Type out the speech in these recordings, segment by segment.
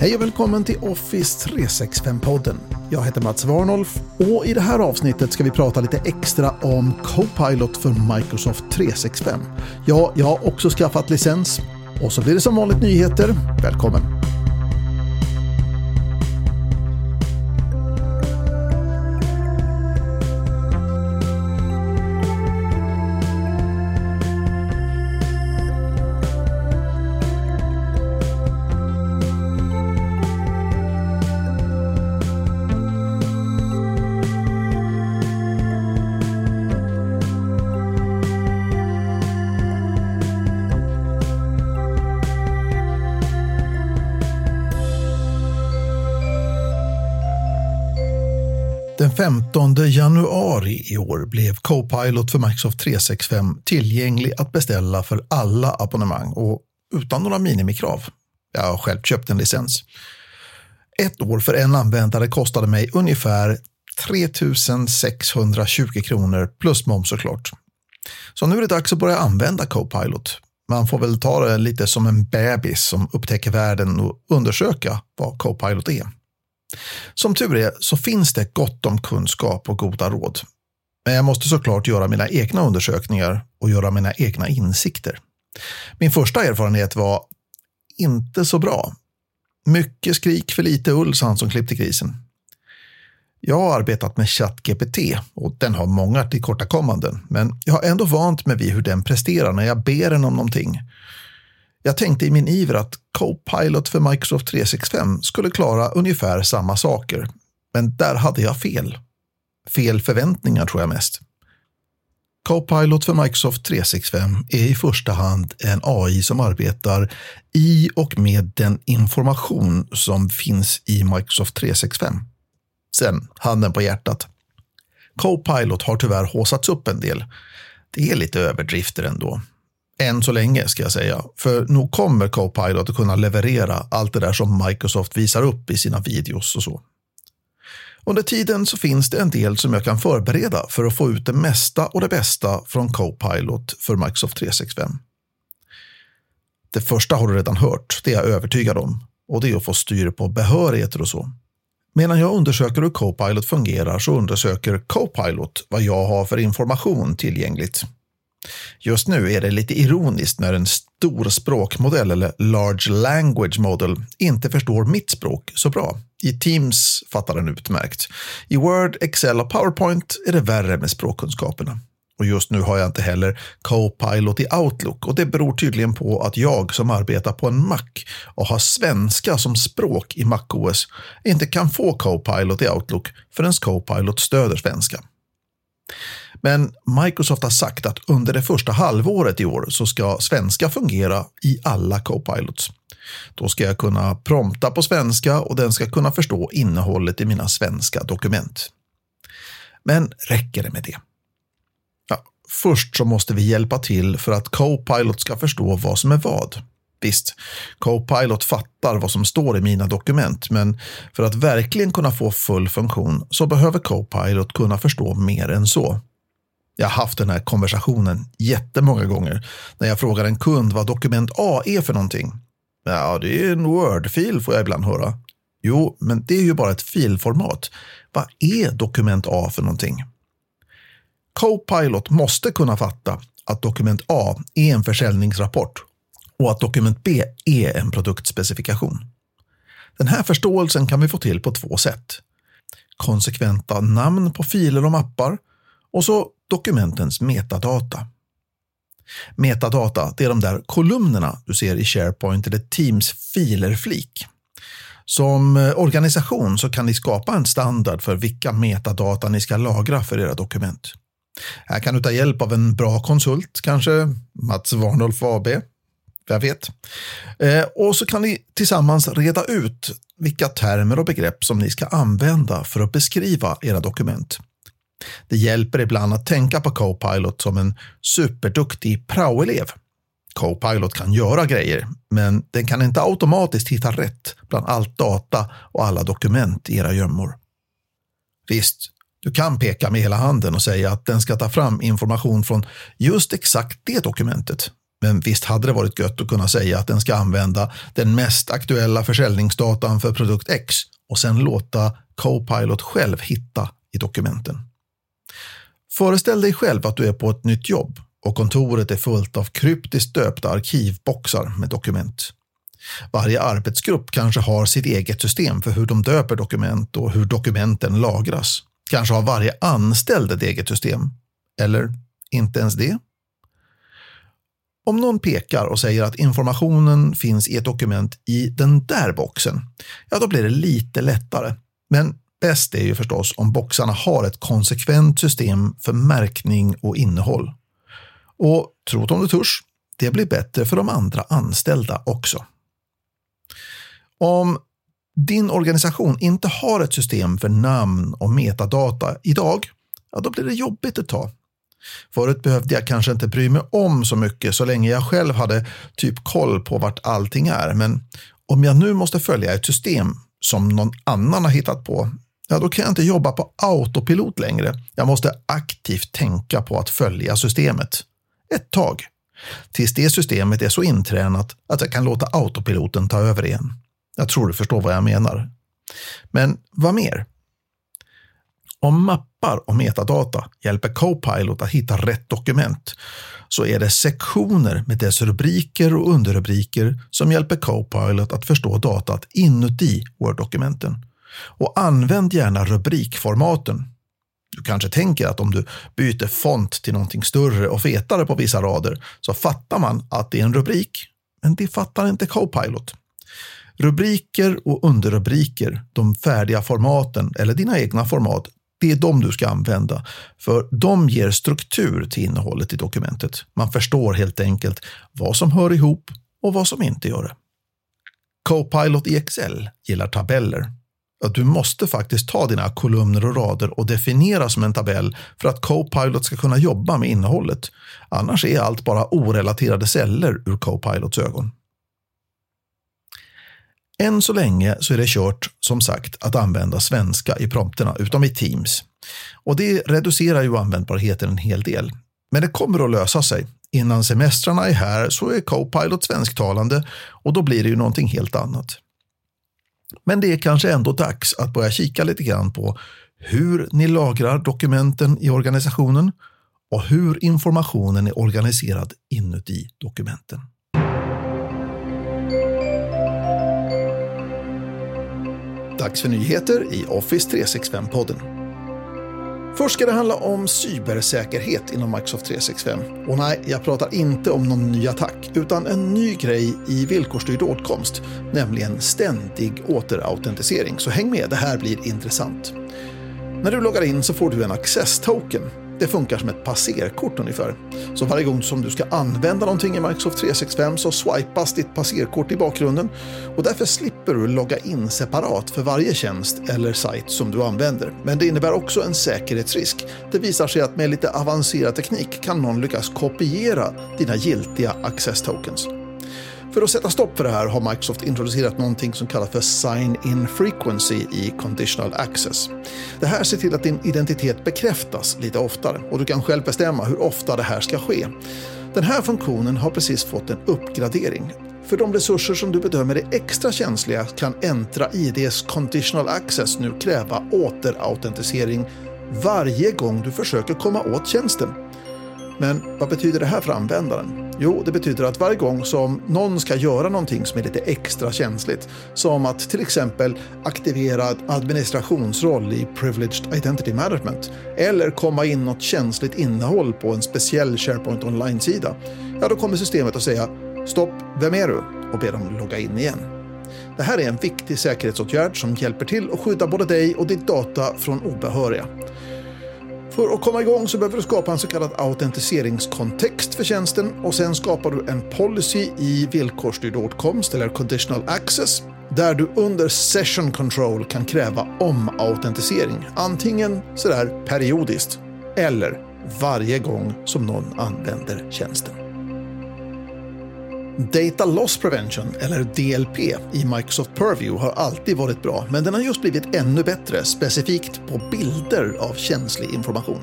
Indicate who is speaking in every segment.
Speaker 1: Hej och välkommen till Office 365-podden. Jag heter Mats Warnolf och i det här avsnittet ska vi prata lite extra om Copilot för Microsoft 365. Ja, jag har också skaffat licens och så blir det som vanligt nyheter. Välkommen! Den 15 januari i år blev Copilot för Microsoft 365 tillgänglig att beställa för alla abonnemang och utan några minimikrav. Jag har själv köpt en licens. Ett år för en användare kostade mig ungefär 3 620 kronor plus moms såklart. Så nu är det dags att börja använda Copilot. Man får väl ta det lite som en bebis som upptäcker världen och undersöka vad Copilot är. Som tur är så finns det gott om kunskap och goda råd. Men jag måste såklart göra mina egna undersökningar och göra mina egna insikter. Min första erfarenhet var inte så bra. Mycket skrik för lite ull, sa han som klippte krisen. Jag har arbetat med ChatGPT och den har många tillkortakommanden, men jag har ändå vant mig vid hur den presterar när jag ber den om någonting. Jag tänkte i min iver att Copilot för Microsoft 365 skulle klara ungefär samma saker. Men där hade jag fel. Fel förväntningar tror jag mest. Copilot för Microsoft 365 är i första hand en AI som arbetar i och med den information som finns i Microsoft 365. Sen, handen på hjärtat. Copilot har tyvärr håsats upp en del. Det är lite överdrifter ändå. Än så länge ska jag säga. För nog kommer Copilot att kunna leverera allt det där som Microsoft visar upp i sina videos och så. Under tiden så finns det en del som jag kan förbereda för att få ut det mesta och det bästa från Copilot för Microsoft 365. Det första har du redan hört, det är jag övertygad om. Och det är att få styr på behörigheter och så. Medan jag undersöker hur Copilot fungerar så undersöker Copilot vad jag har för information tillgängligt. Just nu är det lite ironiskt när en stor språkmodell eller large language model inte förstår mitt språk så bra. I Teams fattar den utmärkt. I Word, Excel och PowerPoint är det värre med språkkunskaperna. Och just nu har jag inte heller Copilot i Outlook och det beror tydligen på att jag som arbetar på en Mac och har svenska som språk i MacOS inte kan få Copilot i Outlook förrän Copilot stöder svenska. Men Microsoft har sagt att under det första halvåret i år så ska svenska fungera i alla Copilots. Då ska jag kunna prompta på svenska och den ska kunna förstå innehållet i mina svenska dokument. Men räcker det med det? Ja, först så måste vi hjälpa till för att Copilot ska förstå vad som är vad. Visst, Copilot fattar vad som står i mina dokument, men för att verkligen kunna få full funktion så behöver Copilot kunna förstå mer än så. Jag har haft den här konversationen jättemånga gånger när jag frågar en kund vad dokument A är för någonting. Ja, det är en Word-fil får jag ibland höra. Jo, men det är ju bara ett filformat. Vad är dokument A för någonting? Copilot måste kunna fatta att dokument A är en försäljningsrapport och att dokument B är en produktspecifikation. Den här förståelsen kan vi få till på två sätt. Konsekventa namn på filer och mappar och så dokumentens metadata. Metadata, det är de där kolumnerna du ser i SharePoint eller Teams filer-flik. Som organisation så kan ni skapa en standard för vilka metadata ni ska lagra för era dokument. Här kan du ta hjälp av en bra konsult, kanske Mats Warnolf AB. Jag vet. Eh, och så kan ni tillsammans reda ut vilka termer och begrepp som ni ska använda för att beskriva era dokument. Det hjälper ibland att tänka på Copilot som en superduktig praoelev. Copilot kan göra grejer, men den kan inte automatiskt hitta rätt bland allt data och alla dokument i era gömmor. Visst, du kan peka med hela handen och säga att den ska ta fram information från just exakt det dokumentet. Men visst hade det varit gött att kunna säga att den ska använda den mest aktuella försäljningsdatan för produkt X och sen låta Copilot själv hitta i dokumenten. Föreställ dig själv att du är på ett nytt jobb och kontoret är fullt av kryptiskt döpta arkivboxar med dokument. Varje arbetsgrupp kanske har sitt eget system för hur de döper dokument och hur dokumenten lagras. Kanske har varje anställd ett eget system. Eller inte ens det? Om någon pekar och säger att informationen finns i ett dokument i den där boxen, ja då blir det lite lättare. Men bäst är ju förstås om boxarna har ett konsekvent system för märkning och innehåll. Och tro om du törs, det blir bättre för de andra anställda också. Om din organisation inte har ett system för namn och metadata idag, ja, då blir det jobbigt ett tag. Förut behövde jag kanske inte bry mig om så mycket så länge jag själv hade typ koll på vart allting är. Men om jag nu måste följa ett system som någon annan har hittat på, ja då kan jag inte jobba på autopilot längre. Jag måste aktivt tänka på att följa systemet. Ett tag. Tills det systemet är så intränat att jag kan låta autopiloten ta över igen. Jag tror du förstår vad jag menar. Men vad mer? Om mappar och metadata hjälper Copilot att hitta rätt dokument så är det sektioner med dess rubriker och underrubriker som hjälper Copilot att förstå datat inuti Word-dokumenten. Och använd gärna rubrikformaten. Du kanske tänker att om du byter font till någonting större och fetare på vissa rader så fattar man att det är en rubrik. Men det fattar inte Copilot. Rubriker och underrubriker, de färdiga formaten eller dina egna format, det är de du ska använda, för de ger struktur till innehållet i dokumentet. Man förstår helt enkelt vad som hör ihop och vad som inte gör det. Copilot i Excel gillar tabeller. Att du måste faktiskt ta dina kolumner och rader och definiera som en tabell för att Copilot ska kunna jobba med innehållet. Annars är allt bara orelaterade celler ur Copilots ögon. Än så länge så är det kört, som sagt, att använda svenska i prompterna, utom i Teams. Och det reducerar ju användbarheten en hel del. Men det kommer att lösa sig. Innan semestrarna är här så är Copilot svensktalande och då blir det ju någonting helt annat. Men det är kanske ändå dags att börja kika lite grann på hur ni lagrar dokumenten i organisationen och hur informationen är organiserad inuti dokumenten. Dags för nyheter i Office 365-podden. Först ska det handla om cybersäkerhet inom Microsoft 365. Och nej, jag pratar inte om någon ny attack, utan en ny grej i villkorsstyrd åtkomst, nämligen ständig återautentisering. Så häng med, det här blir intressant. När du loggar in så får du en access-token det funkar som ett passerkort ungefär. Så varje gång som du ska använda någonting i Microsoft 365 så swipas ditt passerkort i bakgrunden och därför slipper du logga in separat för varje tjänst eller sajt som du använder. Men det innebär också en säkerhetsrisk. Det visar sig att med lite avancerad teknik kan någon lyckas kopiera dina giltiga access tokens. För att sätta stopp för det här har Microsoft introducerat någonting som kallas för Sign-in Frequency i Conditional Access. Det här ser till att din identitet bekräftas lite oftare och du kan själv bestämma hur ofta det här ska ske. Den här funktionen har precis fått en uppgradering. För de resurser som du bedömer är extra känsliga kan Entra IDs Conditional Access nu kräva återautentisering varje gång du försöker komma åt tjänsten. Men vad betyder det här för användaren? Jo, det betyder att varje gång som någon ska göra någonting som är lite extra känsligt, som att till exempel aktivera administrationsroll i Privileged Identity Management, eller komma in något känsligt innehåll på en speciell SharePoint Online-sida, ja då kommer systemet att säga “Stopp, vem är du?” och be dem logga in igen. Det här är en viktig säkerhetsåtgärd som hjälper till att skydda både dig och ditt data från obehöriga. För att komma igång så behöver du skapa en så kallad autentiseringskontext för tjänsten och sen skapar du en policy i villkorsstyrd åtkomst eller conditional access där du under session control kan kräva omautentisering. Antingen sådär periodiskt eller varje gång som någon använder tjänsten. Data Loss Prevention, eller DLP, i Microsoft Purview har alltid varit bra, men den har just blivit ännu bättre, specifikt på bilder av känslig information.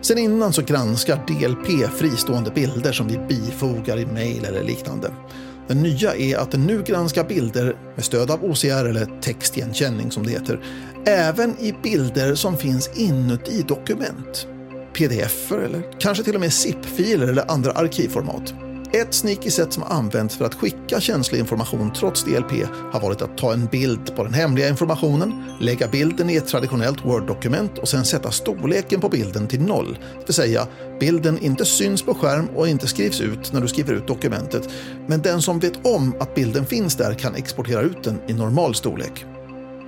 Speaker 1: Sen innan så granskar DLP fristående bilder som vi bifogar i mejl eller liknande. Det nya är att den nu granskar bilder med stöd av OCR eller textigenkänning som det heter, även i bilder som finns inuti dokument. pdf eller kanske till och med zip-filer eller andra arkivformat. Ett sneaky sätt som använts för att skicka känslig information trots DLP har varit att ta en bild på den hemliga informationen, lägga bilden i ett traditionellt Word-dokument och sen sätta storleken på bilden till noll. Det vill säga, bilden inte syns på skärm och inte skrivs ut när du skriver ut dokumentet, men den som vet om att bilden finns där kan exportera ut den i normal storlek.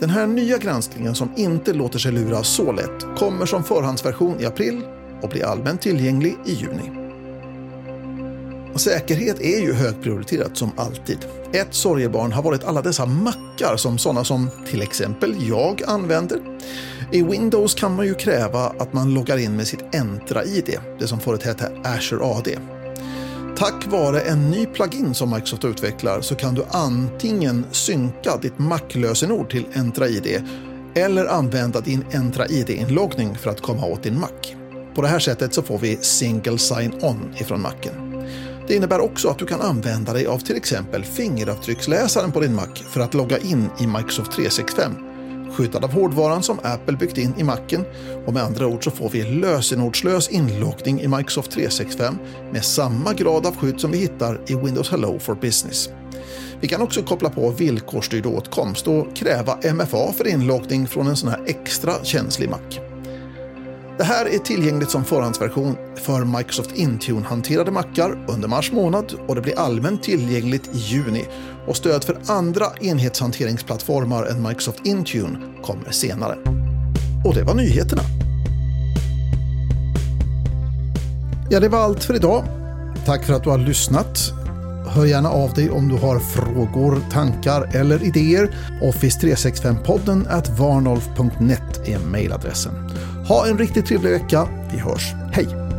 Speaker 1: Den här nya granskningen som inte låter sig lura så lätt kommer som förhandsversion i april och blir allmänt tillgänglig i juni. Säkerhet är ju högprioriterat som alltid. Ett sorgebarn har varit alla dessa mackar som sådana som till exempel jag använder. I Windows kan man ju kräva att man loggar in med sitt Entra-ID, det som förut hette Azure AD. Tack vare en ny plugin som Microsoft utvecklar så kan du antingen synka ditt Mac-lösenord till Entra-ID eller använda din Entra-ID-inloggning för att komma åt din Mac. På det här sättet så får vi Single Sign-On ifrån Macen. Det innebär också att du kan använda dig av till exempel fingeravtrycksläsaren på din Mac för att logga in i Microsoft 365 skyddad av hårdvaran som Apple byggt in i Macen och med andra ord så får vi lösenordslös inloggning i Microsoft 365 med samma grad av skydd som vi hittar i Windows Hello for Business. Vi kan också koppla på villkorsstyrd åtkomst och kräva MFA för inloggning från en sån här extra känslig Mac. Det här är tillgängligt som förhandsversion för Microsoft Intune-hanterade mackar under mars månad och det blir allmänt tillgängligt i juni. Och stöd för andra enhetshanteringsplattformar än Microsoft Intune kommer senare. Och det var nyheterna. Ja, det var allt för idag. Tack för att du har lyssnat. Hör gärna av dig om du har frågor, tankar eller idéer. Office365-podden at varnolf.net är mejladressen. Ha en riktigt trevlig vecka. Vi hörs. Hej!